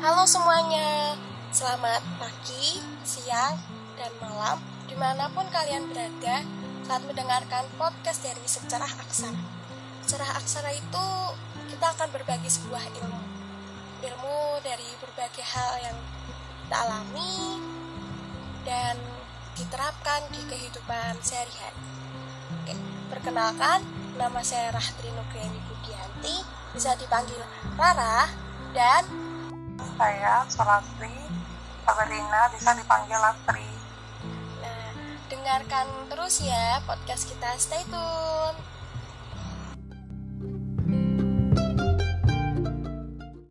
Halo semuanya, selamat pagi, siang, dan malam di mana pun kalian berada saat mendengarkan podcast dari Sejarah Aksara. Sejarah Aksara itu kita akan berbagi sebuah ilmu, ilmu dari berbagai hal yang kita alami dan diterapkan di kehidupan sehari-hari. Oke, perkenalkan, nama saya Rahtri Nugreni Budianti, bisa dipanggil Rara, dan saya Surastri Sabrina bisa dipanggil Lastri nah, dengarkan terus ya podcast kita. Stay tune.